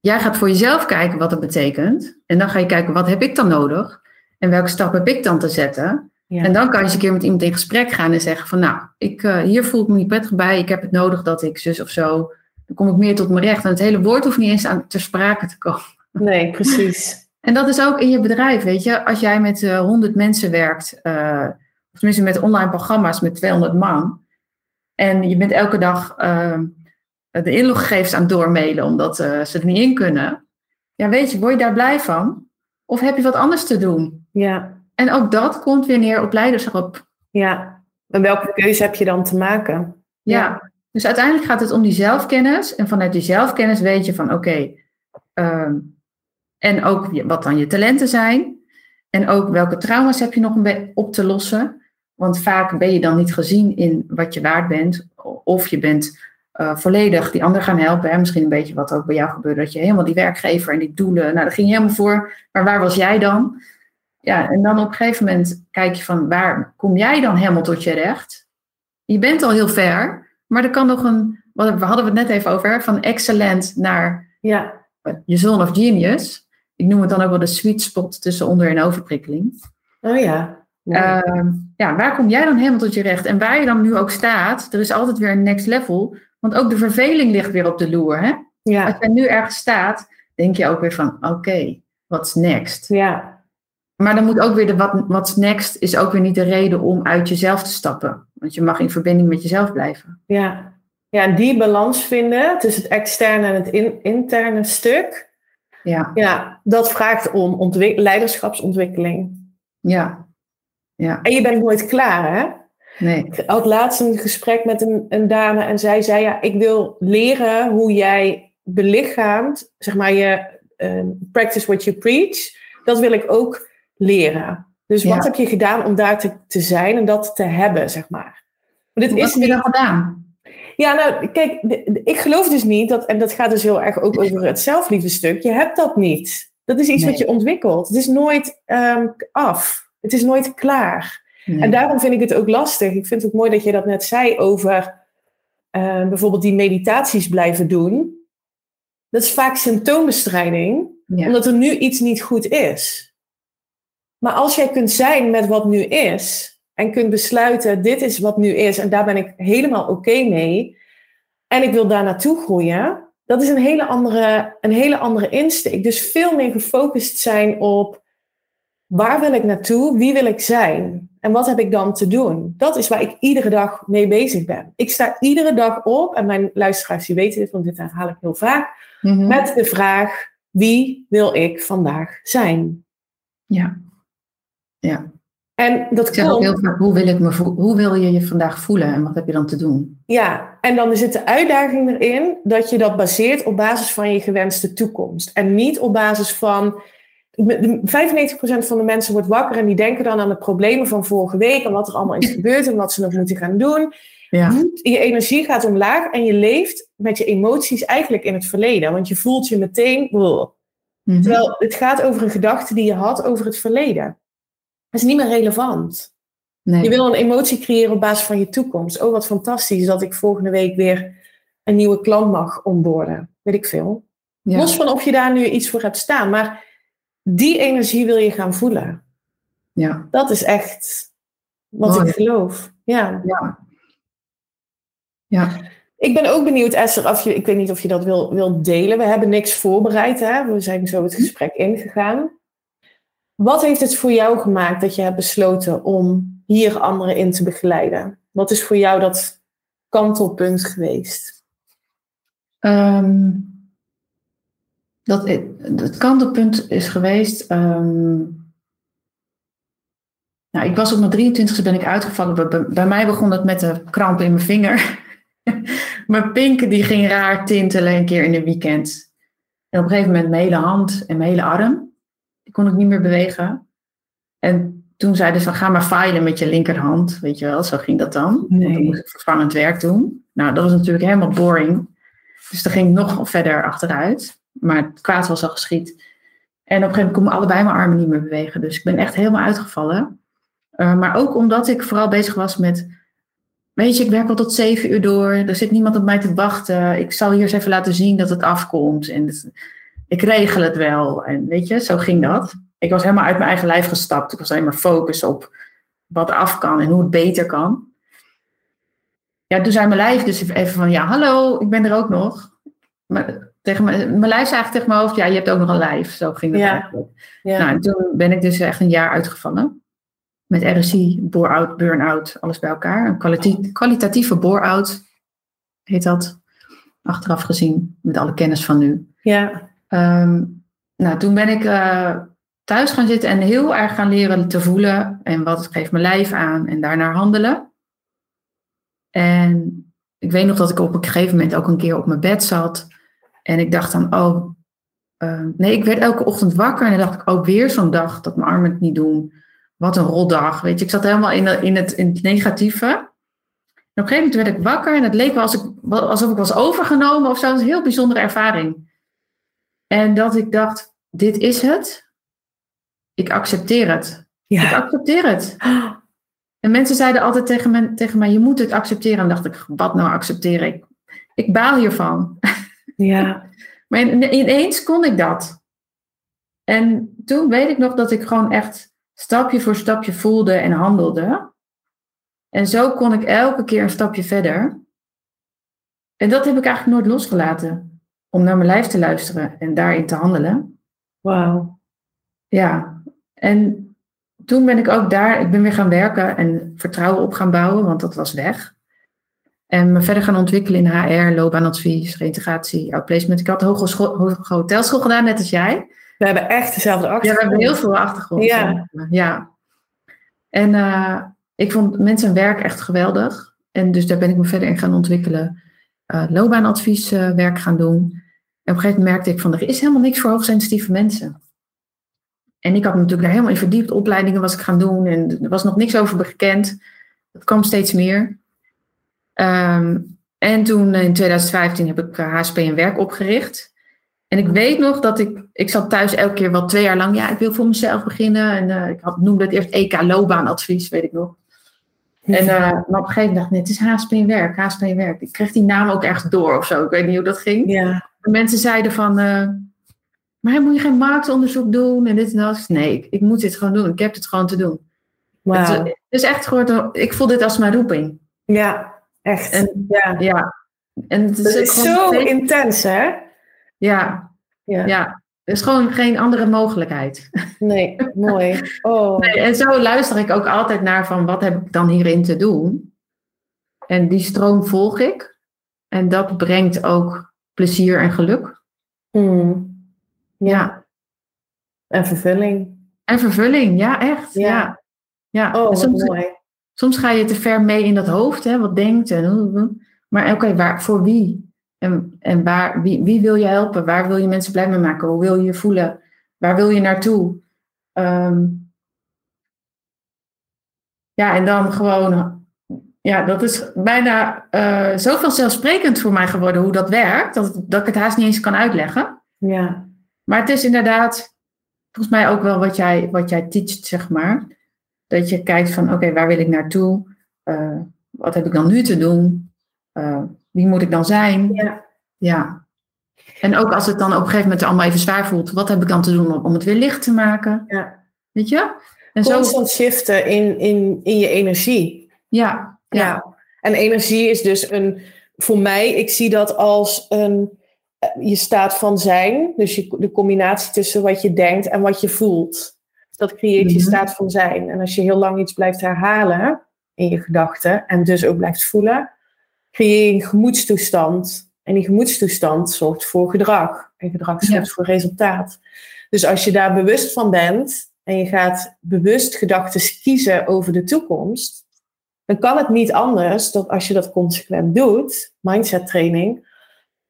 jij gaat voor jezelf kijken wat dat betekent. En dan ga je kijken, wat heb ik dan nodig? En welke stap heb ik dan te zetten? En dan kan je eens een keer met iemand in gesprek gaan en zeggen van nou, ik, uh, hier voel ik me niet prettig bij, ik heb het nodig dat ik zus of zo, dan kom ik meer tot mijn recht. En het hele woord hoeft niet eens aan ter sprake te komen. Nee, precies. En dat is ook in je bedrijf, weet je. Als jij met uh, eh, 100 mensen werkt, uh, of tenminste met online programma's met 200 man, en je bent elke dag de inloggegevens aan het doormailen omdat ze er niet in kunnen. Ja, weet je, word je daar blij van? Of heb je wat anders te doen? Ja. En ook dat komt weer neer op leiderschap. Ja, en welke keuze heb je dan te maken? Ja, dus uiteindelijk gaat het om die zelfkennis. En vanuit die zelfkennis weet je van oké, ehm, en ook wat dan je talenten zijn. En ook welke trauma's heb je nog een op te lossen. Want vaak ben je dan niet gezien in wat je waard bent. Of je bent uh, volledig die ander gaan helpen. Hè? Misschien een beetje wat ook bij jou gebeurde. Dat je helemaal die werkgever en die doelen. Nou, daar ging je helemaal voor. Maar waar was jij dan? Ja, en dan op een gegeven moment kijk je van waar kom jij dan helemaal tot je recht? Je bent al heel ver. Maar er kan nog een. We hadden het net even over. Van excellent naar ja. je zone of genius. Ik noem het dan ook wel de sweet spot tussen onder- en overprikkeling. Oh ja. Ja. Uh, ja, waar kom jij dan helemaal tot je recht? En waar je dan nu ook staat, er is altijd weer een next level. Want ook de verveling ligt weer op de loer. Hè? Ja. Als jij nu ergens staat, denk je ook weer van, oké, okay, what's next? Ja. Maar dan moet ook weer de what, what's next is ook weer niet de reden om uit jezelf te stappen. Want je mag in verbinding met jezelf blijven. Ja, ja en die balans vinden tussen het externe en het in, interne stuk. Ja. ja, dat vraagt om leiderschapsontwikkeling. Ja. ja. En je bent nooit klaar, hè? Nee. Ik had laatst een gesprek met een, een dame en zij zei: Ja, ik wil leren hoe jij belichaamt, zeg maar, je uh, practice what you preach. Dat wil ik ook leren. Dus Ja. wat heb je gedaan om daar te, te zijn en dat te hebben, zeg maar? Maar dit Wat is heb je dan gedaan? ja, nou, kijk, ik geloof dus niet dat, en dat gaat dus heel erg ook over het zelfliefdestuk. Je hebt dat niet. Dat is iets Nee. wat je ontwikkelt. Het is nooit ehm, af. Het is nooit klaar. Nee. En daarom vind ik het ook lastig. Ik vind het ook mooi dat je dat net zei over eh, bijvoorbeeld die meditaties blijven doen. Dat is vaak symptoombestrijding, Ja. omdat er nu iets niet goed is. Maar als jij kunt zijn met wat nu is en kunt besluiten, dit is wat nu is en daar ben ik helemaal oké mee en ik wil daar naartoe groeien, dat is een hele andere, een hele andere insteek. Dus veel meer gefocust zijn op waar wil ik naartoe, wie wil ik zijn en wat heb ik dan te doen. Dat is waar ik iedere dag mee bezig ben. Ik sta iedere dag op en mijn luisteraars die weten dit, want dit herhaal ik heel vaak, Mhm. met de vraag, wie wil ik vandaag zijn? ja. Ja. En dat Ik zeg ook komt, heel vaak, hoe wil, ik me voel- hoe wil je je vandaag voelen en wat heb je dan te doen? ja, en dan zit de uitdaging erin dat je dat baseert op basis van je gewenste toekomst. En niet op basis van, de- 95% van de mensen wordt wakker en die denken dan aan de problemen van vorige week en wat er allemaal is gebeurd en wat ze nog moeten gaan doen. Ja. Je energie gaat omlaag en je leeft met je emoties eigenlijk in het verleden, want je voelt je meteen. Mhm. terwijl het gaat over een gedachte die je had over het verleden. Dat is niet meer relevant. Nee. Je wil een emotie creëren op basis van je toekomst. Oh, wat fantastisch dat ik volgende week weer een nieuwe klant mag onboorden. Weet ik veel. ja. Los van of je daar nu iets voor hebt staan. Maar die energie wil je gaan voelen. Ja. Dat is echt wat Mooi. ik geloof. Ja. Ja. Ja. Ik ben ook benieuwd, Esther, of je, ik weet niet of je dat wil, wil delen. We hebben niks voorbereid. Hè? We zijn zo het gesprek ingegaan. Wat heeft het voor jou gemaakt dat je hebt besloten om hier anderen in te begeleiden? Wat is voor jou dat kantelpunt geweest? Ehm, dat, het kantelpunt is geweest. ehm, nou, ik was op mijn 23e ben ik uitgevallen. Bij, mij begon het met de kramp in mijn vinger. mijn pinken die ging raar tintelen een keer in een weekend. En op een gegeven moment mijn hele hand en mijn hele arm. Die kon ik niet meer bewegen. En toen zeiden ze van ga maar filen met je linkerhand. Weet je wel, zo ging dat dan. Want dan moest ik vervangend werk doen. Nou, dat was natuurlijk helemaal boring. Dus dan ging ik nog verder achteruit. Maar het kwaad was al geschied. En op een gegeven moment kon ik allebei mijn armen niet meer bewegen. Dus ik ben echt helemaal uitgevallen. Uh, maar ook omdat ik vooral bezig was met... Weet je, ik werk al tot zeven uur door. Er zit niemand op mij te wachten. Ik zal hier eens even laten zien dat het afkomt. En het- ik regel het wel. En weet je, zo ging dat. Ik was helemaal uit mijn eigen lijf gestapt. Ik was alleen maar focus op wat af kan en hoe het beter kan. Ja, toen zei mijn lijf dus even van, ja, hallo, ik ben er ook nog. Maar tegen mijn, mijn lijf zei eigenlijk tegen mijn hoofd, ja, je hebt ook nog een lijf. Zo ging het Ja. eigenlijk. Ja. Nou, en toen ben ik dus echt een jaar uitgevallen. Met RSI, bore-out, burn-out, alles bij elkaar. Een kwaliti- kwalitatieve bore-out heet dat. Achteraf gezien, met alle kennis van nu. ja. Ehm, nou, toen ben ik, eh, thuis gaan zitten en heel erg gaan leren te voelen. En wat geeft mijn lijf aan en daarnaar handelen. En ik weet nog dat ik op een gegeven moment ook een keer op mijn bed zat. En ik dacht dan, oh, uh, nee, ik werd elke ochtend wakker. En dan dacht ik, oh, weer zo'n dag dat mijn armen het niet doen. Wat een rotdag. Weet je, ik zat helemaal in, in, het, in het negatieve. En op een gegeven moment werd ik wakker en het leek wel alsof ik, alsof ik was overgenomen of zo. Dat een heel bijzondere ervaring. En dat ik dacht, dit is het. Ik accepteer het. Ja. Ik accepteer het. En mensen zeiden altijd tegen, me, tegen mij, je moet het accepteren. En dacht ik, wat nou accepteer ik? Ik baal hiervan. Ja. maar ineens kon ik dat. En toen weet ik nog dat ik gewoon echt stapje voor stapje voelde en handelde. En zo kon ik elke keer een stapje verder. En dat heb ik eigenlijk nooit losgelaten. Om naar mijn lijf te luisteren en daarin te handelen. Wauw. Ja. En toen ben ik ook daar, ik ben weer gaan werken en vertrouwen op gaan bouwen, want dat was weg. En me verder gaan ontwikkelen in HR, loopbaanadvies, reintegratie, outplacement. Ik had hogeschool, hotelschool gedaan, net als jij. We hebben echt dezelfde achtergrond. Ja, we hebben heel veel achtergrond. Ja. ja. En uh, ik vond mensen werk echt geweldig. En dus daar ben ik me verder in gaan ontwikkelen. Uh, loopbaanadvieswerk uh, gaan doen. En op een gegeven moment merkte ik van, er is helemaal niks voor hoogsensitieve mensen. En ik had me natuurlijk daar helemaal in verdiept. Opleidingen was ik gaan doen en er was nog niks over bekend. Dat kwam steeds meer. Um, en toen in 2015 heb ik HSP en werk opgericht. En ik weet nog dat ik, ik zat thuis elke keer wel twee jaar lang, ja, ik wil voor mezelf beginnen. En ik had, noemde het eerst EK loopbaanadvies, weet ik nog. En uh, maar op een gegeven moment dacht ik, nee, het is HSP werk, HSP werk. Ik kreeg die naam ook echt door of zo, ik weet niet hoe dat ging. Ja. Mensen zeiden van, uh, maar moet je geen marktonderzoek doen en dit en dat? Nee, ik, ik, moet dit gewoon doen. Ik heb het gewoon te doen. Wow. Het, het is echt gewoon, ik voel dit als mijn roeping. Ja, echt. En, ja. ja. En het is, dat is zo intens, hè? Ja. ja. ja. Er is gewoon geen andere mogelijkheid. Nee, mooi. Oh. Nee, en zo luister ik ook altijd naar van wat heb ik dan hierin te doen. En die stroom volg ik. En dat brengt ook plezier en geluk. Hmm. Ja. En vervulling. En vervulling, ja, echt. Ja. ja. Oh, soms, mooi. Soms ga je te ver mee in dat hoofd, hè, wat denkt en Maar oké, waar voor wie? En, en waar, wie, wie wil je helpen? Waar wil je mensen blij mee maken? Hoe wil je je voelen? Waar wil je naartoe? Um, ja, en dan gewoon ja, dat is bijna uh, zo vanzelfsprekend voor mij geworden hoe dat werkt, dat, dat ik het haast niet eens kan uitleggen. Ja. Maar het is inderdaad, volgens mij ook wel wat jij, wat jij teacht, zeg maar. Dat je kijkt van, oké, waar wil ik naartoe? Uh, wat heb ik dan nu te doen? Uh, wie moet ik dan zijn? Ja. ja. En ook als het dan op een gegeven moment allemaal even zwaar voelt, wat heb ik dan te doen om, het weer licht te maken? Ja. Weet je? En Constant zo... shiften in, in, in je energie. Ja, ja. ja. En energie is dus een, voor mij, ik zie dat als een je staat van zijn, dus je, de combinatie tussen wat je denkt en wat je voelt. Dat creëert je Mhm. staat van zijn. En als je heel lang iets blijft herhalen in je gedachten en dus ook blijft voelen, creëer je een gemoedstoestand. En die gemoedstoestand zorgt voor gedrag. En gedrag zorgt Ja. voor resultaat. Dus als je daar bewust van bent en je gaat bewust gedachten kiezen over de toekomst, dan kan het niet anders dan als je dat consequent doet, mindset training,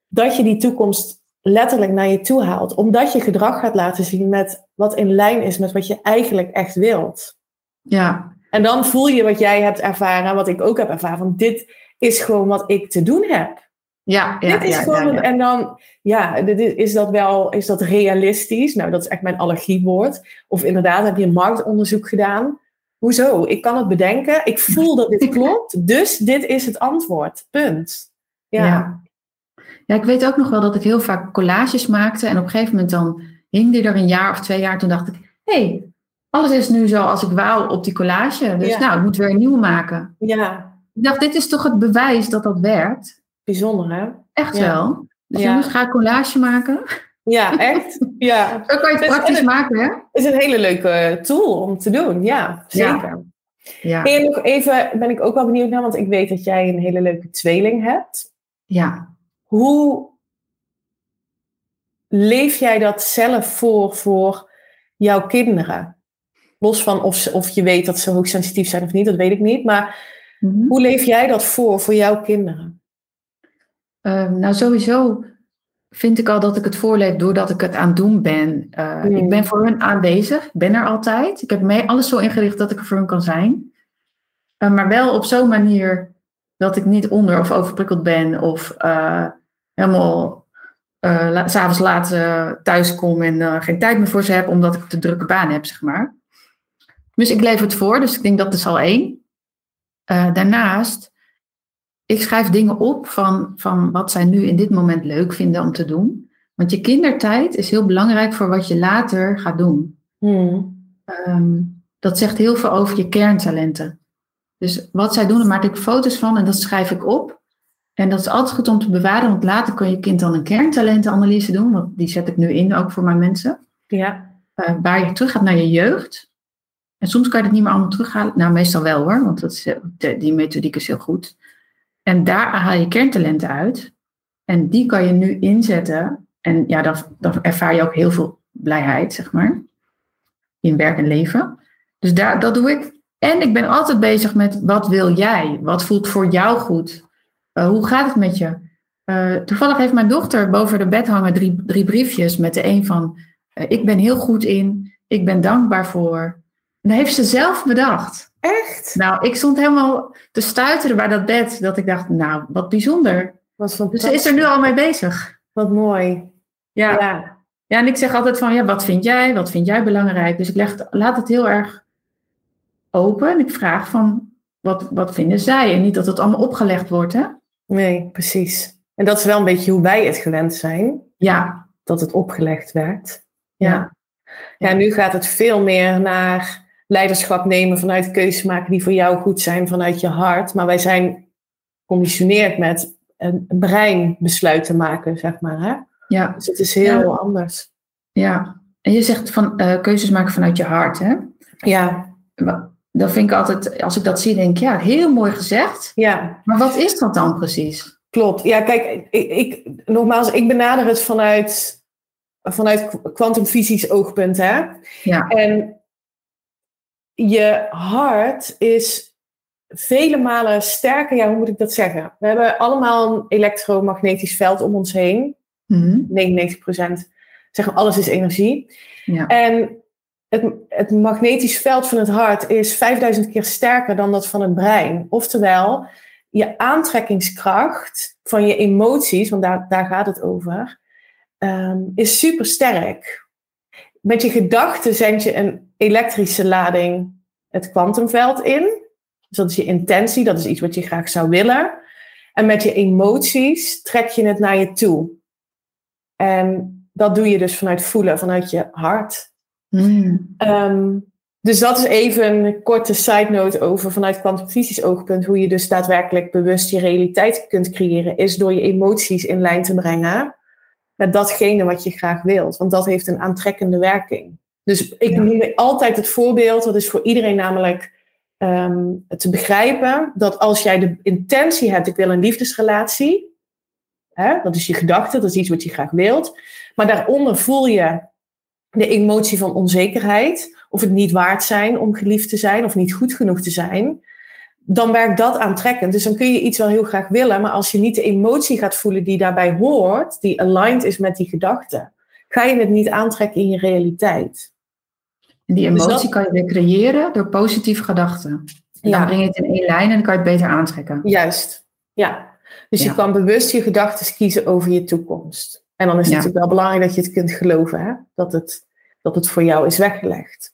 dat je die toekomst letterlijk naar je toe haalt. Omdat je gedrag gaat laten zien met wat in lijn is met wat je eigenlijk echt wilt. Ja, En dan voel je wat jij hebt ervaren en wat ik ook heb ervaren. Van dit is gewoon wat ik te doen heb. ja, ja. dit is ja, gewoon, ja, en dan, ja, dit is, is dat wel, is dat realistisch? Nou, dat is echt mijn allergiewoord. Of inderdaad, heb je een marktonderzoek gedaan? Hoezo? Ik kan het bedenken. Ik voel dat dit klopt. Dus dit is het antwoord. Punt. Ja. Ja. Ja, ik weet ook nog wel dat ik heel vaak collages maakte. En op een gegeven moment dan hing die er een jaar of twee jaar. Toen dacht ik, hé, hey, alles is nu zoals ik wou op die collage. Dus Ja. nou, ik moet weer een nieuwe maken. ja. Ik dacht, dit is toch het bewijs dat dat werkt? Bijzonder, hè? Echt Ja. wel. Dus Ja. jongens, ga een collage maken. Ja, echt? ja. Zo kan je het Dus- praktisch en- maken, hè? Het is een hele leuke tool om te doen. Ja, zeker. Ja. En nog even, ben ik ook wel benieuwd naar, want ik weet dat jij een hele leuke tweeling hebt. Ja. Hoe leef jij dat zelf voor, voor jouw kinderen? Los van of, of je weet dat ze hoogsensitief zijn of niet, dat weet ik niet. Maar Mhm. hoe leef jij dat voor, voor jouw kinderen? Ehm, nou, sowieso vind ik al dat ik het voorleef doordat ik het aan het doen ben. Eh. Ik ben voor hun aanwezig, ik ben er altijd. Ik heb mee alles zo ingericht dat ik er voor hun kan zijn. Eh, maar wel op zo'n manier dat ik niet onder of overprikkeld ben of eh, helemaal la- s'avonds laat eh, thuis kom en geen tijd meer voor ze heb omdat ik te drukke baan heb, zeg maar. Dus ik leef het voor, dus ik denk dat is al één. Eh, daarnaast, ik schrijf dingen op van, van wat zij nu in dit moment leuk vinden om te doen. Want je kindertijd is heel belangrijk voor wat je later gaat doen. Hmm. Ehm, dat zegt heel veel over je kerntalenten. Dus wat zij doen, daar maak ik foto's van en dat schrijf ik op. En dat is altijd goed om te bewaren, want later kan je kind dan een kerntalentenanalyse doen. Want die zet ik nu in, ook voor mijn mensen. Ja. Eh, waar je terug gaat naar je jeugd. En soms kan je het niet meer allemaal terughalen. Nou, meestal wel hoor, want dat is, eh, die methodiek is heel goed. En daar haal je kerntalenten uit. En die kan je nu inzetten. En ja, dan, dan ervaar je ook heel veel blijheid, zeg maar. In werk en leven. Dus daar, dat doe ik. En ik ben altijd bezig met wat wil jij? Wat voelt voor jou goed? Eh, hoe gaat het met je? Eh, toevallig heeft mijn dochter boven de bed hangen drie, drie briefjes met de een van ik ben heel goed in, ik ben dankbaar voor. Dat heeft ze zelf bedacht. Echt? Nou, ik stond helemaal te stuiteren bij dat bed, dat ik dacht, nou, wat bijzonder. Wat Dus ze is er nu al mee bezig. Wat mooi. Ja. ja. Ja. en ik zeg altijd van, ja, wat vind jij? Wat vind jij belangrijk? Dus ik leg laat het heel erg open. En ik vraag van, wat, wat vinden zij? En niet dat het allemaal opgelegd wordt, hè? Nee, precies. En dat is wel een beetje hoe wij het gewend zijn. Ja, Dat het opgelegd werd. ja. Ja. Ja, nu gaat het veel meer naar leiderschap nemen vanuit keuzes maken die voor jou goed zijn vanuit je hart. Maar wij zijn geconditioneerd met een brein besluiten maken, zeg maar. Hè? ja. Dus het is heel Ja. anders. ja. En je zegt van eh, keuzes maken vanuit je hart, hè? Ja, Dan vind ik altijd, als ik dat zie, denk ik, ja, heel mooi gezegd. ja, Maar wat is dat dan precies? klopt. Ja, kijk, ik, ik, nogmaals, ik benader het vanuit, vanuit kwantumfysisch oogpunt. Hè? Ja, En je hart is vele malen sterker. Ja, hoe moet ik dat zeggen? We hebben allemaal een elektromagnetisch veld om ons heen. Mhm. 99% zeggen we, alles is energie. ja. En het, het magnetisch veld van het hart is 5000 keer sterker dan dat van het brein. Oftewel, je aantrekkingskracht van je emoties, want daar, daar gaat het over, ehm, is super sterk. Met je gedachten zend je een elektrische lading het kwantumveld in. Dus dat is je intentie, dat is iets wat je graag zou willen. En met je emoties trek je het naar je toe. En dat doe je dus vanuit voelen, vanuit je hart. Mhm. Ehm, dus dat is even een korte side note over vanuit kwantumfysisch oogpunt. Hoe je dus daadwerkelijk bewust je realiteit kunt creëren, is door je emoties in lijn te brengen met datgene wat je graag wilt. Want dat heeft een aantrekkende werking. Dus ik Ja. noem altijd het voorbeeld, dat is voor iedereen namelijk ehm, te begrijpen, dat als jij de intentie hebt, ik wil een liefdesrelatie, hè, dat is je gedachte, dat is iets wat je graag wilt, maar daaronder voel je de emotie van onzekerheid, of het niet waard zijn om geliefd te zijn, of niet goed genoeg te zijn, dan werkt dat aantrekkend. Dus dan kun je iets wel heel graag willen, maar als je niet de emotie gaat voelen die daarbij hoort, die aligned is met die gedachte, ga je het niet aantrekken in je realiteit. En die Dus emotie dat- kan je weer creëren door positieve gedachten. En Ja. Dan breng je het in één lijn en dan kan je het beter aantrekken. Juist, ja. Dus Ja. je kan bewust je gedachten kiezen over je toekomst. En dan is het Ja. natuurlijk wel belangrijk dat je het kunt geloven, hè? Dat, het, dat het voor jou is weggelegd.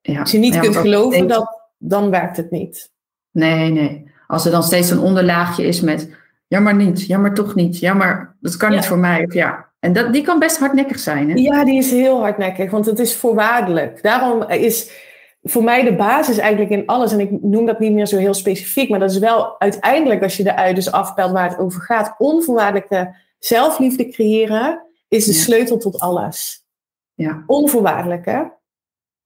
Ja. Als je niet kunt geloven, dat, dan werkt het niet. Nee, nee. Als er dan steeds een onderlaagje is met jammer niet, jammer toch niet, jammer, dat kan Ja. niet voor mij. Of ja. En dat, die kan best hardnekkig zijn. Hè? Ja, die is heel hardnekkig, want het is voorwaardelijk. Daarom is voor mij de basis eigenlijk in alles, en ik noem dat niet meer zo heel specifiek, maar dat is wel uiteindelijk, als je eruit dus afpelt waar het over gaat, onvoorwaardelijke zelfliefde creëren, is de Ja. sleutel tot alles. Ja. Onvoorwaardelijk, hè?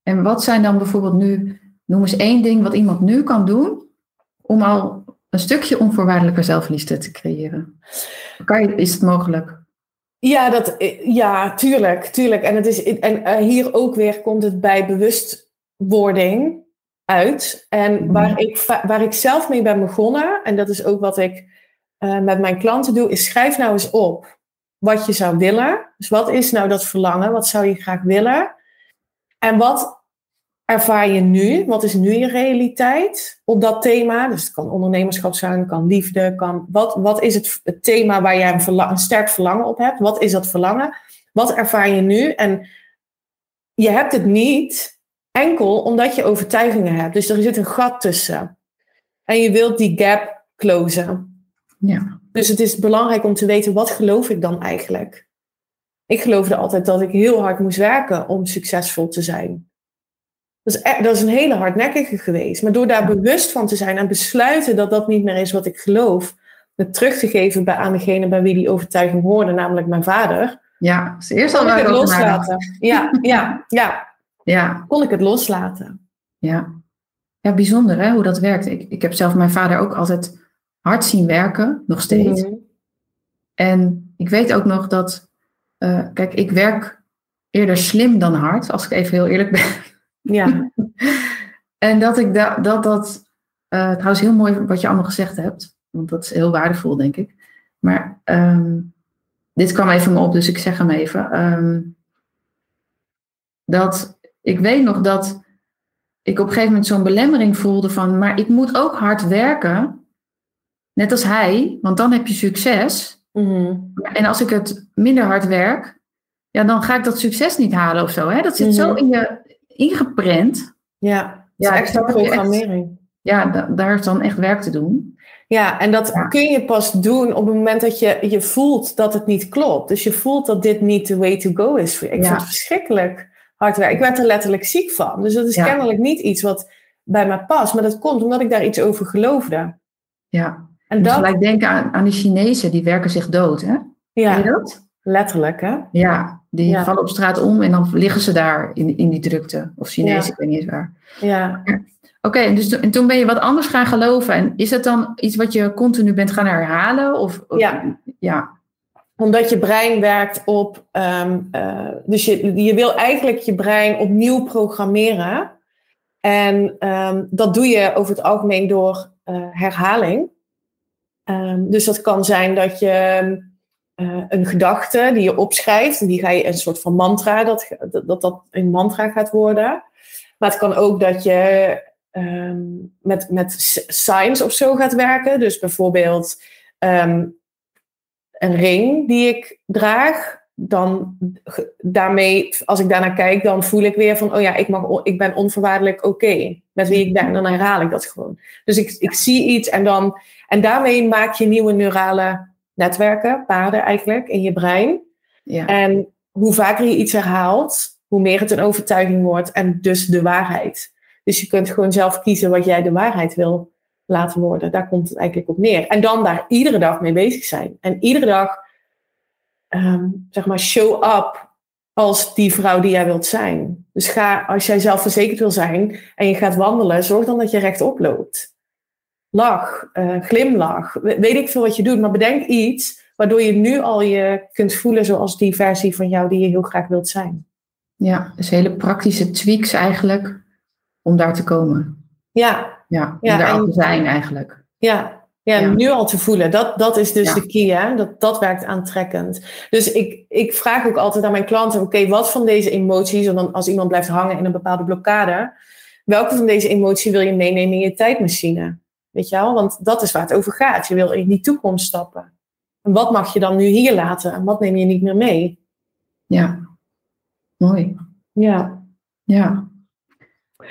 En wat zijn dan bijvoorbeeld nu, noem eens één ding wat iemand nu kan doen om al een stukje onvoorwaardelijke zelfliefde te creëren? Kan je, is het mogelijk? Ja, dat, ja tuurlijk, tuurlijk. En, het is, en uh, hier ook weer komt het bij bewustwording uit. En Mhm. waar ik, waar ik zelf mee ben begonnen, en dat is ook wat ik eh, met mijn klanten doe, is schrijf nou eens op wat je zou willen. Dus wat is nou dat verlangen? Wat zou je graag willen? En wat ervaar je nu? Wat is nu je realiteit op dat thema? Dus het kan ondernemerschap zijn, kan liefde, kan... Wat, wat is het, het thema waar jij een sterk verlangen op hebt? Wat is dat verlangen? Wat ervaar je nu? En je hebt het niet enkel omdat je overtuigingen hebt. Dus er zit een gat tussen. En je wilt die gap closen. Ja. Dus het is belangrijk om te weten, wat geloof ik dan eigenlijk? Ik geloofde altijd dat ik heel hard moest werken om succesvol te zijn. Dat is, e- dat is een hele hardnekkige geweest. Maar door daar bewust van te zijn en besluiten dat dat niet meer is wat ik geloof, het terug te geven bij, aan degene bij wie die overtuiging hoorde, namelijk mijn vader, Ja, dus eerst al kon ik het loslaten. Ja, ja, ja, Ja, kon ik het loslaten. ja. Ja, bijzonder hè, hoe dat werkt. Ik, ik heb zelf mijn vader ook altijd hard zien werken, nog steeds. Mhm. En ik weet ook nog dat, eh, kijk, ik werk eerder slim dan hard, als ik even heel eerlijk ben. Ja, En dat ik da dat, dat eh, trouwens heel mooi wat je allemaal gezegd hebt, want dat is heel waardevol, denk ik. Maar ehm, dit kwam even me op, dus ik zeg hem even. Ehm, dat ik weet nog dat ik op een gegeven moment zo'n belemmering voelde van, maar ik moet ook hard werken, net als hij, want dan heb je succes. Mhm. En als ik het minder hard werk, ja, dan ga ik dat succes niet halen of zo. Hè? Dat zit zo Mhm. in je ingeprent. ja. Ja, ja extra echt- programmering. Ja, da- daar is dan echt werk te doen. Ja, en dat Ja. kun je pas doen op het moment dat je, je voelt dat het niet klopt. Dus je voelt dat dit niet the way to go is voor je. Ik Ja. vond het verschrikkelijk hard werken. Ik werd er letterlijk ziek van. Dus dat is Ja. kennelijk niet iets wat bij mij past. Maar dat komt omdat ik daar iets over geloofde. Ja. En dat, gelijk denken aan, aan die Chinezen, die werken zich dood. Hè? Ken je ja, dat? Letterlijk hè. Ja, die Ja. vallen op straat om en dan liggen ze daar in, in die drukte. Of Chinezen, Ja. ik weet niet eens waar. Ja. Oké, dus en toen ben je wat anders gaan geloven. En is dat dan iets wat je continu bent gaan herhalen? Of, of- Ja. ja. Omdat je brein werkt op. ehm, eh, dus je, je wil eigenlijk je brein opnieuw programmeren. En ehm, dat doe je over het algemeen door eh, herhaling. Ehm, dus dat kan zijn dat je eh, een gedachte die je opschrijft, en die ga je een soort van mantra, dat dat, dat, een mantra gaat worden. Maar het kan ook dat je ehm, met, met signs of zo gaat werken. Dus bijvoorbeeld ehm, een ring die ik draag, dan daarmee, als ik daarnaar kijk, dan voel ik weer van, oh ja, ik, mag, ik ben onvoorwaardelijk oké met wie ik ben. Dan herhaal ik dat gewoon. Dus ik, ik zie iets en dan, en daarmee maak je nieuwe neurale netwerken, paden eigenlijk, in je brein. ja. En hoe vaker je iets herhaalt, hoe meer het een overtuiging wordt en dus de waarheid. Dus je kunt gewoon zelf kiezen wat jij de waarheid wil laten worden. Daar komt het eigenlijk op neer. En dan daar iedere dag mee bezig zijn. En iedere dag, ehm, zeg maar, show up als die vrouw die jij wilt zijn. Dus ga, als jij zelfverzekerd wil zijn en je gaat wandelen, zorg dan dat je rechtop loopt. Lach, eh, glimlach, we- weet ik veel wat je doet, maar bedenk iets waardoor je nu al je kunt voelen zoals die versie van jou die je heel graag wilt zijn. ja, dus hele praktische tweaks eigenlijk om daar te komen. Ja, Ja, om Ja, daar al te zijn eigenlijk. ja, ja, Ja. nu al te voelen. Dat, dat is dus Ja. de key, hè? Dat, dat werkt aantrekkend. Dus ik, ik vraag ook altijd aan mijn klanten, oké, wat van deze emoties, en dan als iemand blijft hangen in een bepaalde blokkade, welke van deze emoties wil je meenemen in je tijdmachine? Weet je wel? Want dat is waar het over gaat. Je wil in die toekomst stappen. En wat mag je dan nu hier laten? En wat neem je niet meer mee? Ja, mooi. Ja, Ja.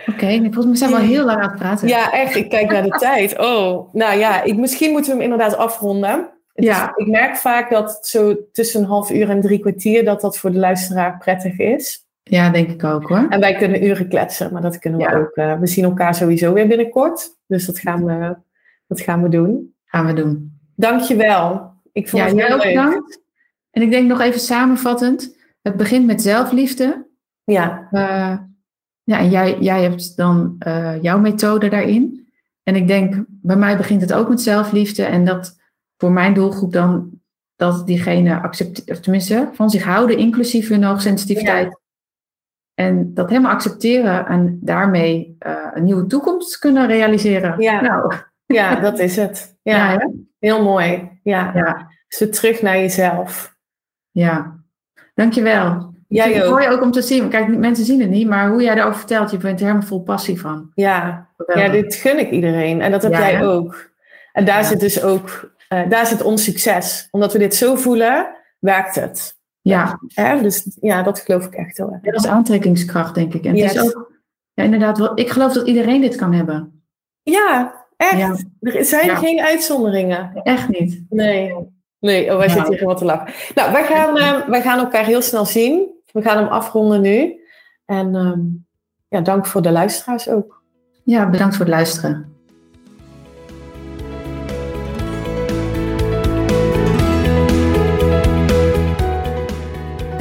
Oké, volgens mij zijn we al heel lang aan het praten. ja echt. Ik kijk naar de tijd. Oh, nou ja, ik, misschien moeten we hem inderdaad afronden. Het Ja. is- ik merk vaak dat zo tussen een half uur en drie kwartier, dat dat voor de luisteraar prettig is. Ja, denk ik ook hoor. En wij kunnen uren kletsen, maar dat kunnen we Ja. ook. eh, we zien elkaar sowieso weer binnenkort. Dus dat gaan we, dat gaan we doen. Gaan we doen. Dankjewel. Ik vond Ja, het jij heel ook leuk. bedankt. En ik denk nog even samenvattend. Het begint met zelfliefde. Ja, Eh, ja, en jij, jij hebt dan eh, jouw methode daarin. En ik denk, bij mij begint het ook met zelfliefde. En dat voor mijn doelgroep dan dat diegene accepteert, of tenminste van zich houden, inclusief hun hoogsensitiviteit. En dat helemaal accepteren en daarmee uh, een nieuwe toekomst kunnen realiseren. Ja, nou. ja dat is het. Ja, ja heel mooi. Ja. ja. Dus terug naar jezelf. Ja, dankjewel. Jij het ook. mooi ook om te zien. Kijk, mensen zien het niet, maar hoe jij erover vertelt, je bent er helemaal vol passie van. Ja, ja dit gun ik iedereen. En dat heb jij ook. En daar zit dus ook, uh, daar zit ons succes. Omdat we dit zo voelen, werkt het. Ja. Hè? Dus ja, dat geloof ik echt heel erg. dat is aantrekkingskracht, denk ik. En het is ook, ja, inderdaad, wel, ik geloof dat iedereen dit kan hebben. Ja, echt. Er zijn geen uitzonderingen. Echt niet. Nee. Nee, oh, wij zitten hier wat te lachen. Nou, wij gaan, uh, wij gaan elkaar heel snel zien. We gaan hem afronden nu. En uh, ja, dank voor de luisteraars ook. Ja, bedankt voor het luisteren.